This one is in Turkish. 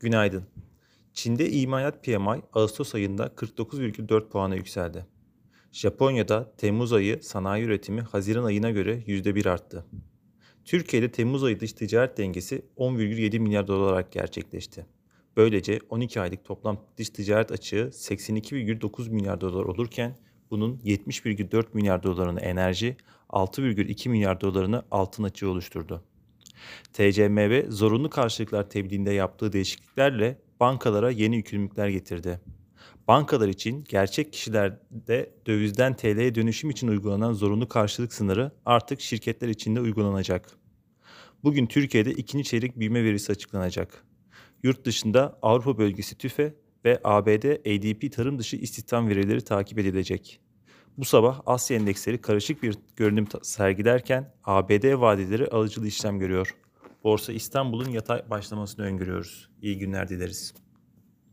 Günaydın. Çin'de imalat PMI Ağustos ayında 49,4 puana yükseldi. Japonya'da Temmuz ayı sanayi üretimi Haziran ayına göre %1 arttı. Türkiye'de Temmuz ayı dış ticaret dengesi 10,7 milyar dolar olarak gerçekleşti. Böylece 12 aylık toplam dış ticaret açığı 82,9 milyar dolar olurken bunun 70,4 milyar dolarını enerji, 6,2 milyar dolarını altın açığı oluşturdu. TCMB zorunlu karşılıklar tebliğinde yaptığı değişikliklerle bankalara yeni yükümlülükler getirdi. Bankalar için gerçek kişilerde dövizden TL'ye dönüşüm için uygulanan zorunlu karşılık sınırı artık şirketler için de uygulanacak. Bugün Türkiye'de ikinci çeyrek büyüme verisi açıklanacak. Yurt dışında Avrupa bölgesi TÜFE ve ABD ADP tarım dışı istihdam verileri takip edilecek. Bu sabah Asya endeksleri karışık bir görünüm sergilerken ABD vadeleri alıcılı işlem görüyor. Borsa İstanbul'un yatay başlamasını öngörüyoruz. İyi günler dileriz.